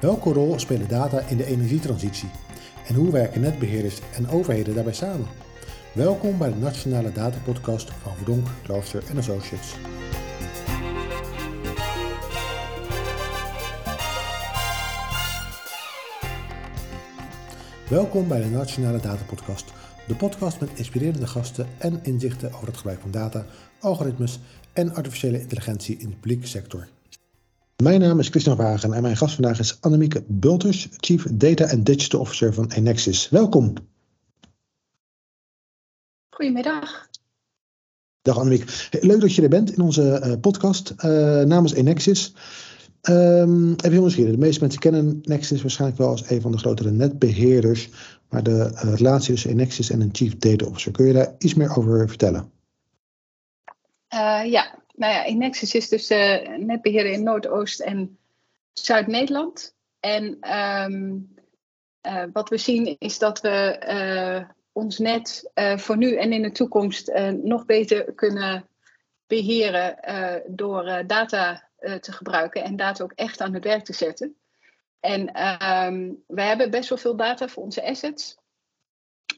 Welke rol spelen data in de energietransitie? En hoe werken netbeheerders en overheden daarbij samen? Welkom bij de Nationale Datapodcast van Verdonk, Klooster en Associates. Welkom bij de Nationale Datapodcast, de podcast met inspirerende gasten en inzichten over het gebruik van data, algoritmes en artificiële intelligentie in de publieke sector. Mijn naam is Christian Wagen en mijn gast vandaag is Annemieke Bulters, Chief Data and Digital Officer van Enexis. Welkom. Goedemiddag. Dag Annemieke. Leuk dat je er bent in onze uh, podcast uh, namens Enexis. Um, even heel nieuwsgierig. De meeste mensen kennen Nexus waarschijnlijk wel als een van de grotere netbeheerders. Maar de uh, relatie tussen Enexis en een Chief Data Officer, kun je daar iets meer over vertellen? ja, nou ja, Nexus is dus uh, netbeheerder in Noordoost- en Zuid-Nederland. En um, uh, wat we zien is dat we uh, ons net voor nu en in de toekomst nog beter kunnen beheren door data te gebruiken en data ook echt aan het werk te zetten. En um, we hebben best wel veel data voor onze assets.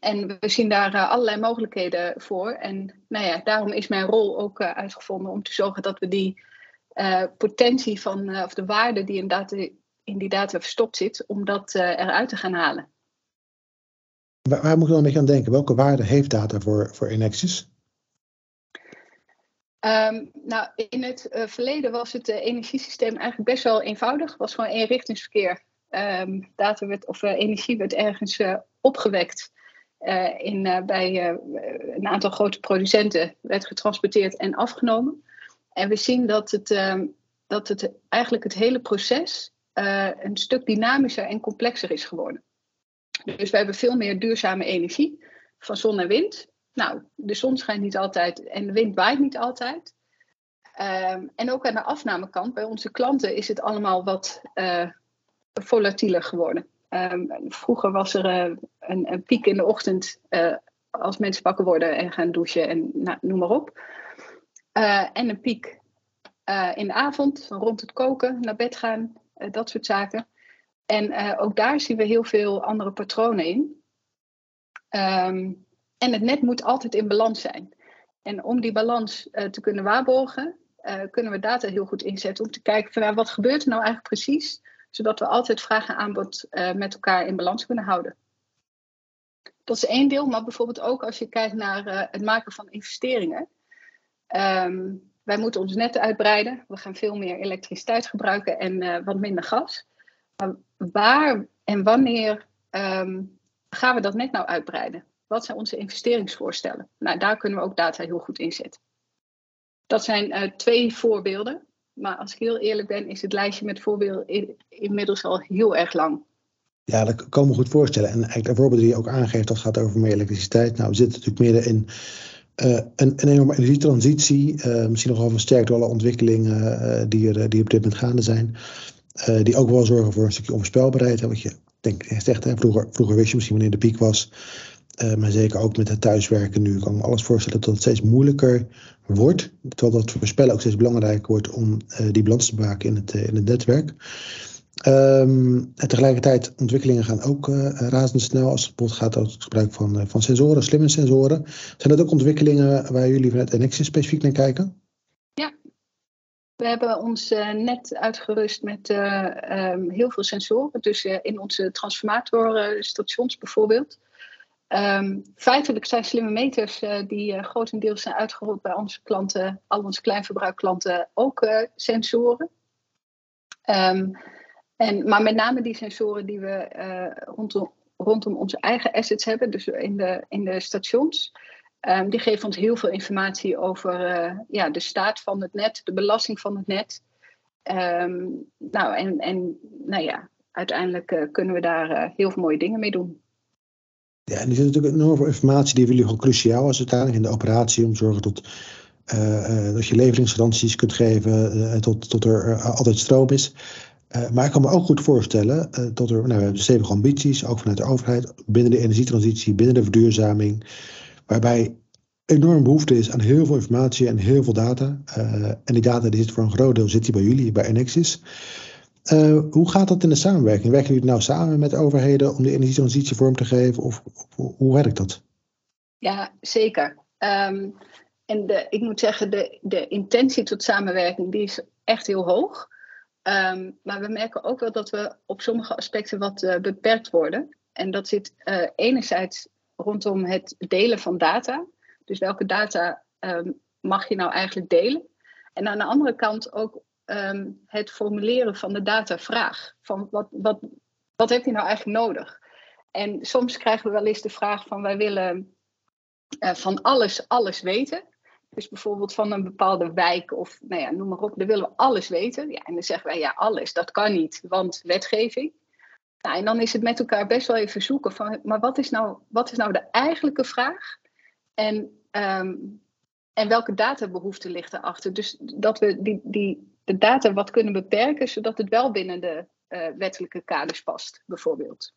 En we zien daar uh, allerlei mogelijkheden voor. En nou ja, daarom is mijn rol ook uh, uitgevonden om te zorgen dat we die uh, potentie van, of de waarde die in, data, in die data verstopt zit, om dat eruit te gaan halen. Waar, waar moet je dan een beetje aan denken? Welke waarde heeft data voor, voor Enexis? Um, nou, in het verleden was het energiesysteem eigenlijk best wel eenvoudig. Het was gewoon eenrichtingsverkeer. Um, data werd, of energie werd ergens opgewekt. Uh, in, uh, bij uh, een aantal grote producenten werd getransporteerd en afgenomen. En we zien dat het, ehm, dat het eigenlijk het hele proces een stuk dynamischer en complexer is geworden. Dus we hebben veel meer duurzame energie van zon en wind. Nou, de zon schijnt niet altijd en de wind waait niet altijd. Um, en ook aan de afnamekant, bij onze klanten, is het allemaal wat volatieler geworden. Um, vroeger was er een, een, piek in de ochtend uh, als mensen wakker worden en gaan douchen en nou, noem maar op. Uh, en een piek in de avond, rond het koken, naar bed gaan, dat soort zaken. En ook daar zien we heel veel andere patronen in. Um, en het net moet altijd in balans zijn. En om die balans te kunnen waarborgen, kunnen we data heel goed inzetten om te kijken van nou, wat gebeurt er nou eigenlijk precies zodat we altijd vraag en aanbod met elkaar in balans kunnen houden. Dat is één deel, maar bijvoorbeeld ook als je kijkt naar uh, het maken van investeringen. Um, wij moeten ons net uitbreiden. We gaan veel meer elektriciteit gebruiken en uh, wat minder gas. Waar en wanneer um, gaan we dat net nou uitbreiden? Wat zijn onze investeringsvoorstellen? Nou, daar kunnen we ook data heel goed inzetten. Dat zijn twee voorbeelden. Maar als ik heel eerlijk ben, is het lijstje met voorbeelden inmiddels al heel erg lang. Ja, dat kan me goed voorstellen. En eigenlijk de voorbeelden die je ook aangeeft, dat gaat over meer elektriciteit. Nou, we zitten natuurlijk midden in uh, een, een enorme energietransitie. Uh, misschien nogal versterkt door alle ontwikkelingen uh, die, er, die op dit moment gaande zijn. die ook wel zorgen voor een stukje onvoorspelbaarheid. Hè, wat je denk, zegt, hè, vroeger, vroeger wist je misschien wanneer de piek was. Maar zeker ook met het thuiswerken nu kan ik me alles voorstellen dat het steeds moeilijker wordt. Terwijl dat voorspellen ook steeds belangrijker wordt om die balans te maken in het, in het netwerk. Um, en tegelijkertijd, ontwikkelingen gaan ook razendsnel als het bijvoorbeeld gaat over het gebruik van, van sensoren, slimme sensoren. Zijn dat ook ontwikkelingen waar jullie vanuit Enexis specifiek naar kijken? Ja, we hebben ons net uitgerust met um, heel veel sensoren. Dus in onze transformatorstations bijvoorbeeld. Um, feitelijk zijn slimme meters uh, die uh, grotendeels zijn uitgerold bij onze klanten, al onze kleinverbruikklanten, ook uh, sensoren. Um, en, maar met name die sensoren die we rondom, rondom, onze eigen assets hebben, dus in de, in de stations, um, die geven ons heel veel informatie over ja, de staat van het net, de belasting van het net. nou, en, en nou ja, uiteindelijk kunnen we daar heel veel mooie dingen mee doen. Ja, en er zit natuurlijk enorm veel informatie die jullie gewoon cruciaal is uiteindelijk in de operatie om te zorgen tot, dat je leveringsgaranties kunt geven, tot, tot er altijd stroom is. Maar ik kan me ook goed voorstellen dat er, nou, we hebben stevige ambities, ook vanuit de overheid, binnen de energietransitie, binnen de verduurzaming, waarbij enorm behoefte is aan heel veel informatie en heel veel data. en die data die zit voor een groot deel zit die bij jullie, bij Enexis. Uh, hoe gaat dat in de samenwerking? Werken jullie nou samen met overheden om de energietransitie vorm te geven? Of, hoe werkt dat? Ja, zeker. Um, en de, ik moet zeggen, de, de intentie tot samenwerking die is echt heel hoog. Um, maar we merken ook wel dat we op sommige aspecten wat uh, beperkt worden. En dat zit uh, enerzijds rondom het delen van data. Dus welke data um, mag je nou eigenlijk delen? En aan de andere kant ook um, het formuleren van de datavraag. Van wat, wat, wat heb je nou eigenlijk nodig? En soms krijgen we wel eens de vraag van wij willen uh, van alles, alles weten. Dus bijvoorbeeld van een bepaalde wijk of nou ja, noem maar op, dan willen we alles weten. Ja, en dan zeggen wij ja, alles, dat kan niet, want wetgeving. Nou, en dan is het met elkaar best wel even zoeken van, maar wat is nou, wat is nou de eigenlijke vraag? En, um, en welke databehoeften ligt erachter? Dus dat we die, die, de data wat kunnen beperken, zodat het wel binnen de uh, wettelijke kaders past, bijvoorbeeld.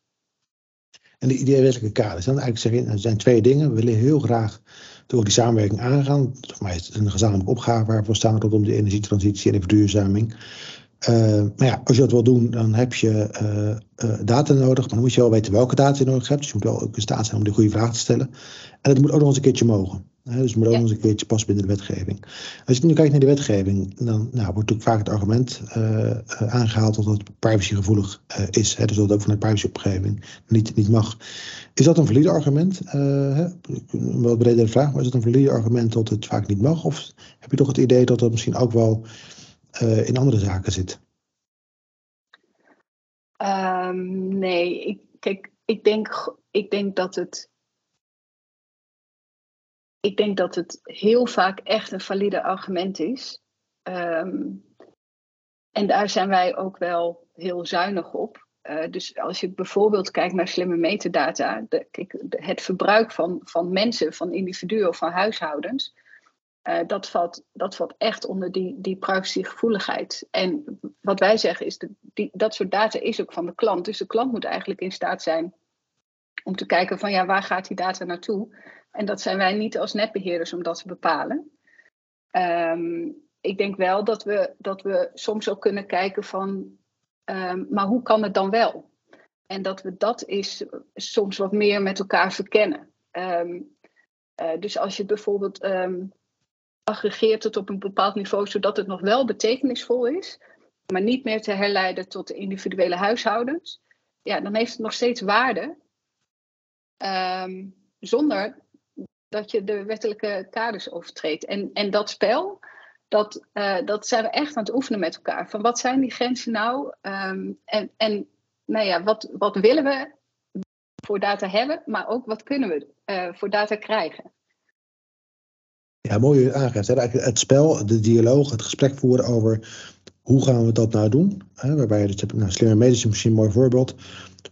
En de ideewettelijke kaders, dan eigenlijk zeggen, er zijn twee dingen. We willen heel graag door die samenwerking aangaan. Voor mij is het een gezamenlijke opgave waar we staan rondom de energietransitie en de verduurzaming. Uh, maar ja, als je dat wil doen, dan heb je uh, uh, data nodig. Maar dan moet je wel weten welke data je nodig hebt. Dus je moet wel ook in staat zijn om de goede vraag te stellen. En het moet ook nog eens een keertje mogen. Hè? Dus het moet ook nog eens een keertje passen binnen de wetgeving. Als je nu kijkt naar de wetgeving, dan nou, wordt natuurlijk vaak het argument aangehaald dat het privacygevoelig is. Hè? Dus dat het ook van de privacyopgeving niet, niet mag. Is dat een valide argument? Hè? Een wat bredere vraag, maar is het een valide argument dat het vaak niet mag? Of heb je toch het idee dat dat misschien ook wel uh, in andere zaken zit? Um, nee, ik, kijk, ik denk, ik denk dat het. Ik denk dat het heel vaak echt een valide argument is. Um, en daar zijn wij ook wel heel zuinig op. Uh, dus als je bijvoorbeeld kijkt naar slimme metadata, de, kijk, het verbruik van, van mensen, van individuen of van huishoudens, uh, dat, valt, dat valt echt onder die, die privacygevoeligheid. En wat wij zeggen is, dat die, dat soort data is ook van de klant. Dus de klant moet eigenlijk in staat zijn om te kijken van ja, waar gaat die data naartoe? En dat zijn wij niet als netbeheerders om dat te bepalen. Um, ik denk wel dat we, dat we soms ook kunnen kijken van, um, maar hoe kan het dan wel? En dat we dat is soms wat meer met elkaar verkennen. Um, uh, dus als je bijvoorbeeld aggregeert het op een bepaald niveau, zodat het nog wel betekenisvol is, maar niet meer te herleiden tot individuele huishoudens, ja, dan heeft het nog steeds waarde, um, zonder dat je de wettelijke kaders overtreedt. En, en dat spel, dat, uh, dat zijn we echt aan het oefenen met elkaar. Van wat zijn die grenzen nou? Um, en en nou ja, wat, wat willen we voor data hebben, maar ook wat kunnen we uh, voor data krijgen? Ja, mooi aangeeft. Eigenlijk het spel, de dialoog, het gesprek voeren over hoe gaan we dat nou doen. Hè, waarbij je dus nou, slimme medische misschien een mooi voorbeeld.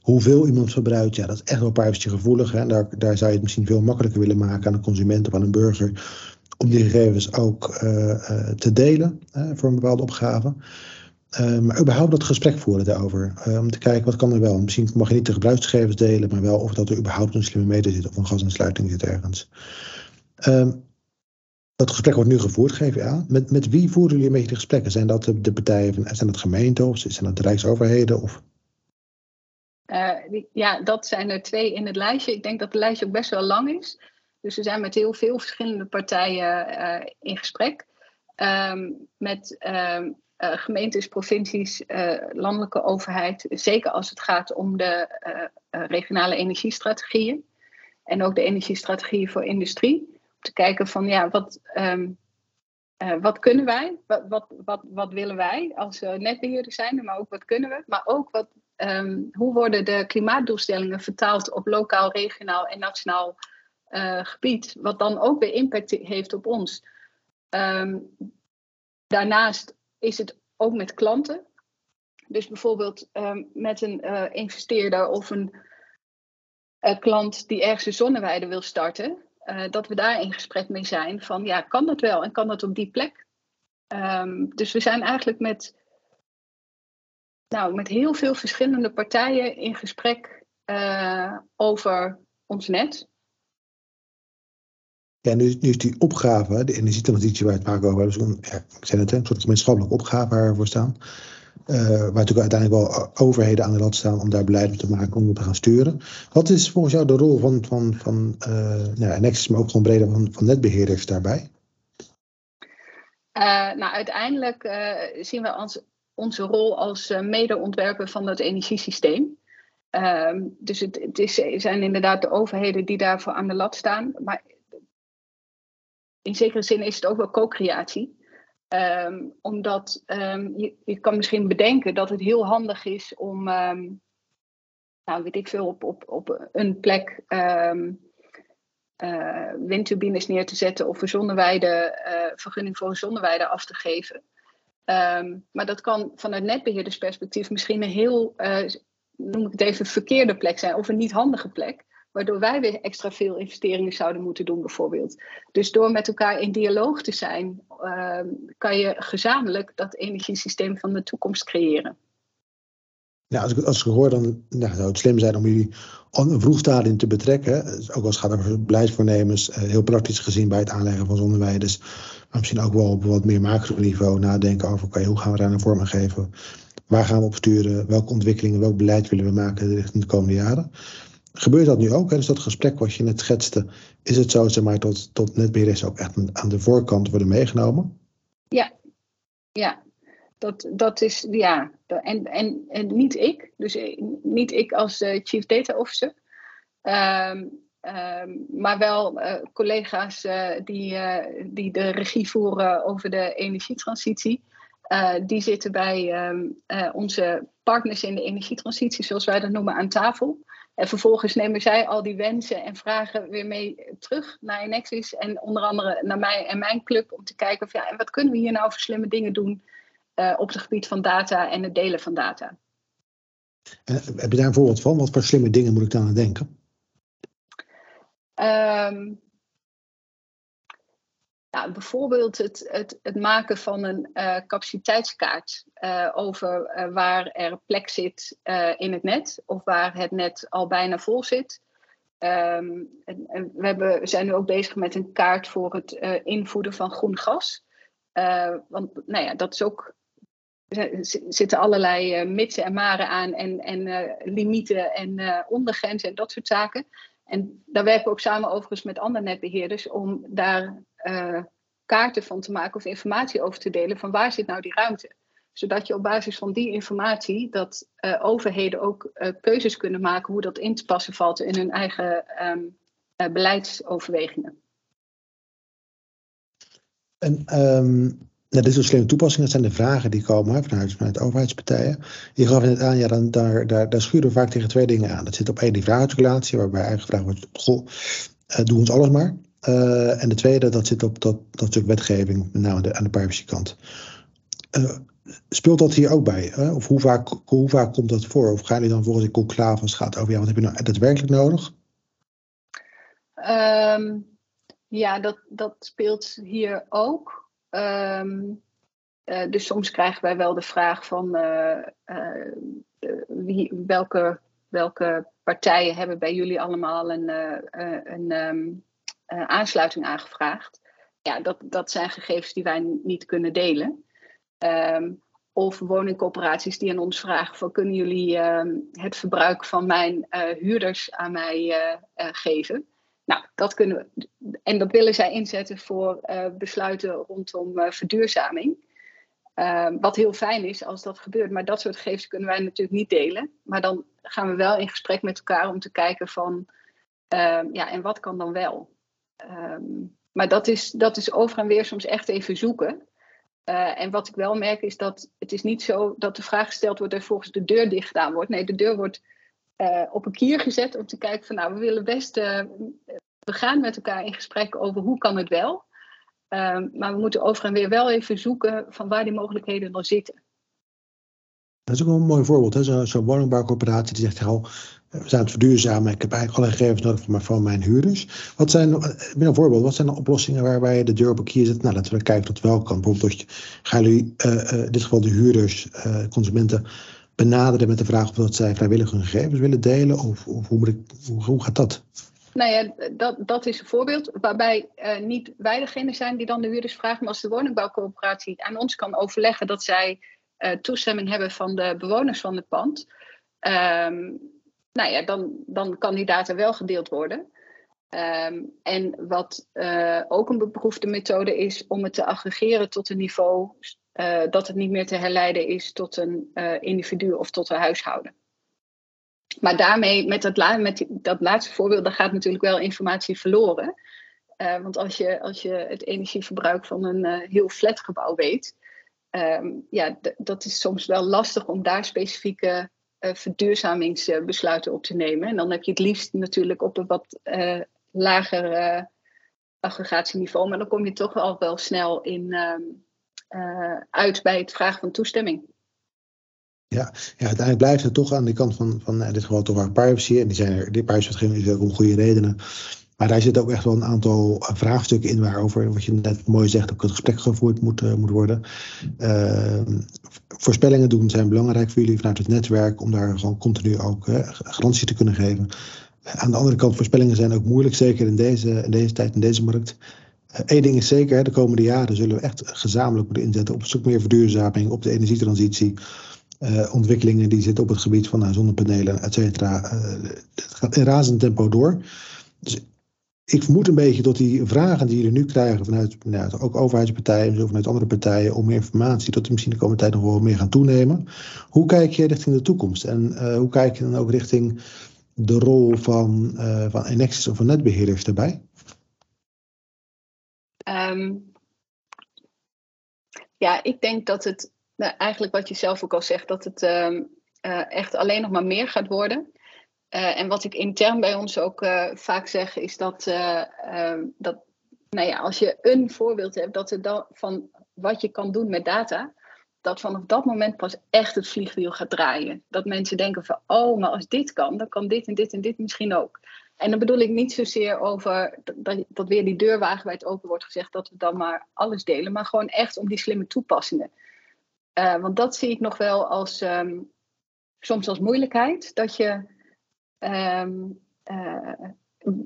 Hoeveel iemand verbruikt, ja, dat is echt wel privacygevoelig. Hè. En daar, daar zou je het misschien veel makkelijker willen maken aan een consument of aan een burger. Om die gegevens ook uh, uh, te delen hè, voor een bepaalde opgave. Uh, maar überhaupt dat gesprek voeren daarover. om te kijken wat kan er wel. Misschien mag je niet de gebruiksgegevens delen, maar wel of dat er überhaupt een slimme meter zit of een gasaansluiting zit ergens. Ehm, dat gesprek wordt nu gevoerd, aan. Met, met wie voeren jullie een beetje de gesprekken? Zijn dat de, de partijen, zijn dat gemeenten of zijn dat de rijksoverheden? Of? Uh, ja, dat zijn er twee in het lijstje. Ik denk dat het lijstje ook best wel lang is. Dus we zijn met heel veel verschillende partijen uh, in gesprek. Um, met um, uh, gemeentes, provincies, landelijke overheid. Zeker als het gaat om de regionale energiestrategieën. En ook de energiestrategieën voor industrie te kijken van ja, wat, um, wat kunnen wij? Wat, wat, wat, wat willen wij als netbeheerder zijn? Maar ook wat kunnen we? Maar ook wat, um, hoe worden de klimaatdoelstellingen vertaald op lokaal, regionaal en nationaal uh, gebied? Wat dan ook weer impact heeft op ons. Um, daarnaast is het ook met klanten. Dus bijvoorbeeld met een investeerder of een klant die ergens een zonneweide wil starten uh, dat we daar in gesprek mee zijn van ja, kan dat wel en kan dat op die plek? Um, dus we zijn eigenlijk met, nou, met heel veel verschillende partijen in gesprek uh, over ons net. Ja, nu, nu is die opgave, de energietransitie waar het vaak over hebben, ja, ik zei het, een soort gemeenschappelijke opgave waar we voor staan. Waar natuurlijk uiteindelijk wel overheden aan de lat staan om daar beleid te maken, om te gaan sturen. Wat is volgens jou de rol van, van, van nou, Nexus, maar ook gewoon breder van, netbeheerders daarbij? nou, uiteindelijk zien we ons, onze rol als medeontwerper van het energiesysteem. Ehm, dus het, het, is, zijn inderdaad de overheden die daarvoor aan de lat staan. Maar in zekere zin is het ook wel co-creatie. Ehm, omdat um, je, je, kan misschien bedenken dat het heel handig is om, nou weet ik veel, op, op, op een plek uh, windturbines neer te zetten of een zonneweide, uh, vergunning voor een zonneweide af te geven. maar dat kan vanuit netbeheerdersperspectief misschien een heel uh, noem ik het even, verkeerde plek zijn of een niet handige plek. Waardoor wij weer extra veel investeringen zouden moeten doen, bijvoorbeeld. Dus door met elkaar in dialoog te zijn, uh, kan je gezamenlijk dat energiesysteem van de toekomst creëren. Ja, als ik, als ik hoor, dan nou, zou het slim zijn om jullie vroeg stadium te betrekken. Ook als het gaat over beleidsvoornemens, eh, heel praktisch gezien bij het aanleggen van zonneweiden. Maar misschien ook wel op wat meer macro-niveau nadenken over okay, hoe gaan we daar een vorm geven. Waar gaan we op sturen? Welke ontwikkelingen, welk beleid willen we maken richting de komende jaren? Gebeurt dat nu ook? Hè? Dus dat gesprek wat je net schetste, is het zo zeg maar, tot, tot netbeheerders ook echt aan de voorkant worden meegenomen? Ja, ja. Dat, dat is, ja. En, en, en niet ik, dus eh, niet ik als uh, Chief Data Officer. Um, um, maar wel uh, collega's die, die de regie voeren over de energietransitie. Die zitten bij uh, onze partners in de energietransitie, zoals wij dat noemen, aan tafel. En vervolgens nemen zij al die wensen en vragen weer mee terug naar Nexus En onder andere naar mij en mijn club om te kijken of ja, en wat kunnen we hier nou voor slimme dingen doen uh, op het gebied van data en het delen van data. En heb je daar een voorbeeld van? Wat voor slimme dingen moet ik dan aan denken? Um, nou, bijvoorbeeld het, het, het, maken van een uh, capaciteitskaart uh, over uh, waar er plek zit in het net of waar het net al bijna vol zit. Um, en, we, hebben, zijn nu ook bezig met een kaart voor het invoeden van groen gas. want nou ja, dat is ook. Er zitten allerlei mitsen en maren aan en, en limieten en ondergrenzen en dat soort zaken. En daar werken we ook samen overigens met andere netbeheerders om daar uh, kaarten van te maken of informatie over te delen van waar zit nou die ruimte. Zodat je op basis van die informatie dat uh, overheden ook uh, keuzes kunnen maken hoe dat in te passen valt in hun eigen um, beleidsoverwegingen. En um, nou, dit soort slimme toepassingen, dat zijn de vragen die komen vanuit, vanuit overheidspartijen. Je gaf net aan, ja, dan, daar, daar, daar schuren we vaak tegen twee dingen aan. Dat zit op één die vraagcirculatie, waarbij eigenlijk gevraagd wordt, goh, uh, doe ons alles maar. Uh, en de tweede, dat zit op dat, dat stuk wetgeving, met name aan de, aan de privacykant. Uh, speelt dat hier ook bij? Hè? Of hoe vaak, hoe vaak komt dat voor? Of gaan jullie dan volgens de conclave als het gaat over, ja, wat heb je nou daadwerkelijk nodig? Um, ja, dat, dat speelt hier ook. Um, uh, dus soms krijgen wij wel de vraag van uh, uh, wie, welke, welke partijen hebben bij jullie allemaal een, een um, aansluiting aangevraagd. Ja, dat, dat zijn gegevens die wij niet kunnen delen. Um, of woningcorporaties die aan ons vragen van kunnen jullie het verbruik van mijn huurders aan mij geven. Nou, dat kunnen we, en dat willen zij inzetten voor uh, besluiten rondom uh, verduurzaming. Uh, wat heel fijn is als dat gebeurt, maar dat soort gegevens kunnen wij natuurlijk niet delen. Maar dan gaan we wel in gesprek met elkaar om te kijken van, ehm, ja, en wat kan dan wel? Um, maar dat is, dat is over en weer soms echt even zoeken. Uh, en wat ik wel merk is dat het is niet zo dat de vraag gesteld wordt en volgens de deur dicht gedaan wordt. Nee, de deur wordt uh, op een kier gezet om te kijken van nou, we willen best, uh, we gaan met elkaar in gesprek over hoe kan het wel. Uh, maar we moeten over en weer wel even zoeken van waar die mogelijkheden dan zitten. Dat is ook een mooi voorbeeld. Zo'n zo woningbouwcorporatie die zegt, we zijn het verduurzamen. Ik heb eigenlijk alle gegevens nodig van mijn, van mijn huurders. Wat zijn, een voorbeeld, wat zijn de oplossingen waarbij je de deur op een kier zet? Nou, laten we kijken of dat wel kan. Bijvoorbeeld, gaan jullie in dit geval de huurders, consumenten, benaderen met de vraag of dat zij vrijwillig hun gegevens willen delen? Of, of hoe, ik, hoe, gaat dat? Nou ja, dat, dat is een voorbeeld waarbij uh, niet wij degene zijn die dan de huurders vragen, maar als de woningbouwcoöperatie aan ons kan overleggen dat zij toestemming hebben van de bewoners van het pand, ehm, nou ja, dan, dan kan die data wel gedeeld worden. Ehm, en wat ook een beproefde methode is om het te aggregeren tot een niveau dat het niet meer te herleiden is tot een individu of tot een huishouden. Maar daarmee, met dat, met dat laatste voorbeeld, daar gaat natuurlijk wel informatie verloren. Uh, want als je, als je het energieverbruik van een heel flatgebouw weet, um, ja, dat is soms wel lastig om daar specifieke verduurzamingsbesluiten op te nemen. En dan heb je het liefst natuurlijk op een wat lager aggregatieniveau, maar dan kom je toch al wel snel in, um, uit bij het vragen van toestemming. Ja, ja, uiteindelijk blijft het toch aan de kant van, van in dit geval toch waar privacy. En die zijn er, die privacywetgeving is ook om goede redenen. Maar daar zit ook echt wel een aantal vraagstukken in waarover, wat je net mooi zegt, ook het gesprek gevoerd moet, moet worden. Uh, voorspellingen doen zijn belangrijk voor jullie vanuit het netwerk, om daar gewoon continu ook garantie te kunnen geven. aan de andere kant, voorspellingen zijn ook moeilijk, zeker in deze, in deze tijd, in deze markt. Eén ding is zeker, de komende jaren zullen we echt gezamenlijk moeten inzetten op een stuk meer verduurzaming, op de energietransitie. Uh, ontwikkelingen die zitten op het gebied van uh, zonnepanelen, et cetera. Uh, het gaat in razend tempo door. Dus ik vermoed een beetje dat die vragen die jullie nu krijgen vanuit nou, ook overheidspartijen, vanuit andere partijen om meer informatie, dat die misschien de komende tijd nog wel meer gaan toenemen. Hoe kijk je richting de toekomst? En hoe kijk je dan ook richting de rol van, van Enexis of van netbeheerders daarbij? Um, ja, ik denk dat het nou, eigenlijk wat je zelf ook al zegt, dat het uh, uh, echt alleen nog maar meer gaat worden. Uh, en wat ik intern bij ons ook eh, vaak zeg, is dat, ehm, dat nou ja, als je een voorbeeld hebt dat dan van wat je kan doen met data, dat vanaf dat moment pas echt het vliegwiel gaat draaien. Dat mensen denken van, oh, maar als dit kan, dan kan dit en dit en dit misschien ook. En dan bedoel ik niet zozeer over dat, dat weer die deur wagenwijd open wordt gezegd dat we dan maar alles delen, maar gewoon echt om die slimme toepassingen. Uh, want dat zie ik nog wel als um, soms als moeilijkheid. Dat je um, uh,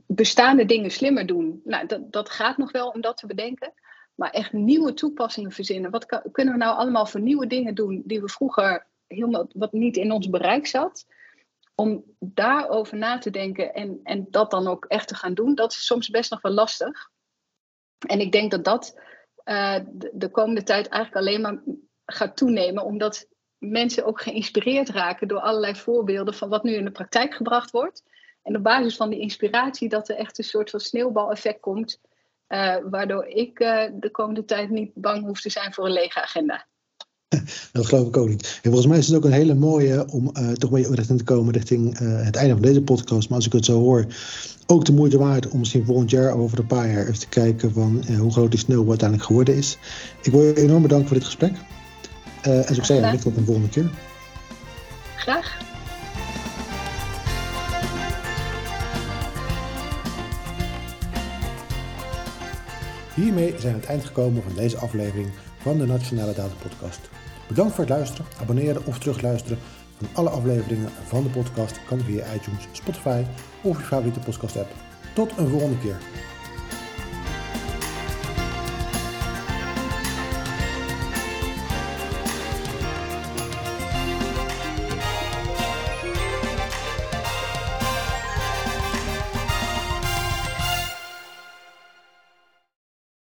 bestaande dingen slimmer doen. Nou, dat, dat gaat nog wel om dat te bedenken. Maar echt nieuwe toepassingen verzinnen. Wat kunnen we nou allemaal voor nieuwe dingen doen die we vroeger helemaal wat niet in ons bereik zat? Om daarover na te denken en, en dat dan ook echt te gaan doen, dat is soms best nog wel lastig. En ik denk dat dat uh, de, de komende tijd eigenlijk alleen maar gaat toenemen, omdat mensen ook geïnspireerd raken door allerlei voorbeelden van wat nu in de praktijk gebracht wordt. En op basis van die inspiratie dat er echt een soort van sneeuwbaleffect komt, uh, waardoor ik uh, de komende tijd niet bang hoef te zijn voor een lege agenda. Dat geloof ik ook niet. En volgens mij is het ook een hele mooie om uh, toch mee richting te komen richting het einde van deze podcast. Maar als ik het zo hoor, ook de moeite waard om misschien volgend jaar over een paar jaar even te kijken van hoe groot die sneeuwbal uiteindelijk geworden is. Ik wil je enorm bedanken voor dit gesprek. Uh, en zoals ik zei, tot een volgende keer. Graag. Hiermee zijn we aan het eind gekomen van deze aflevering van de Nationale Data Podcast. Bedankt voor het luisteren, abonneren of terugluisteren van alle afleveringen van de podcast kan via iTunes, Spotify of je favoriete podcast app. Tot een volgende keer.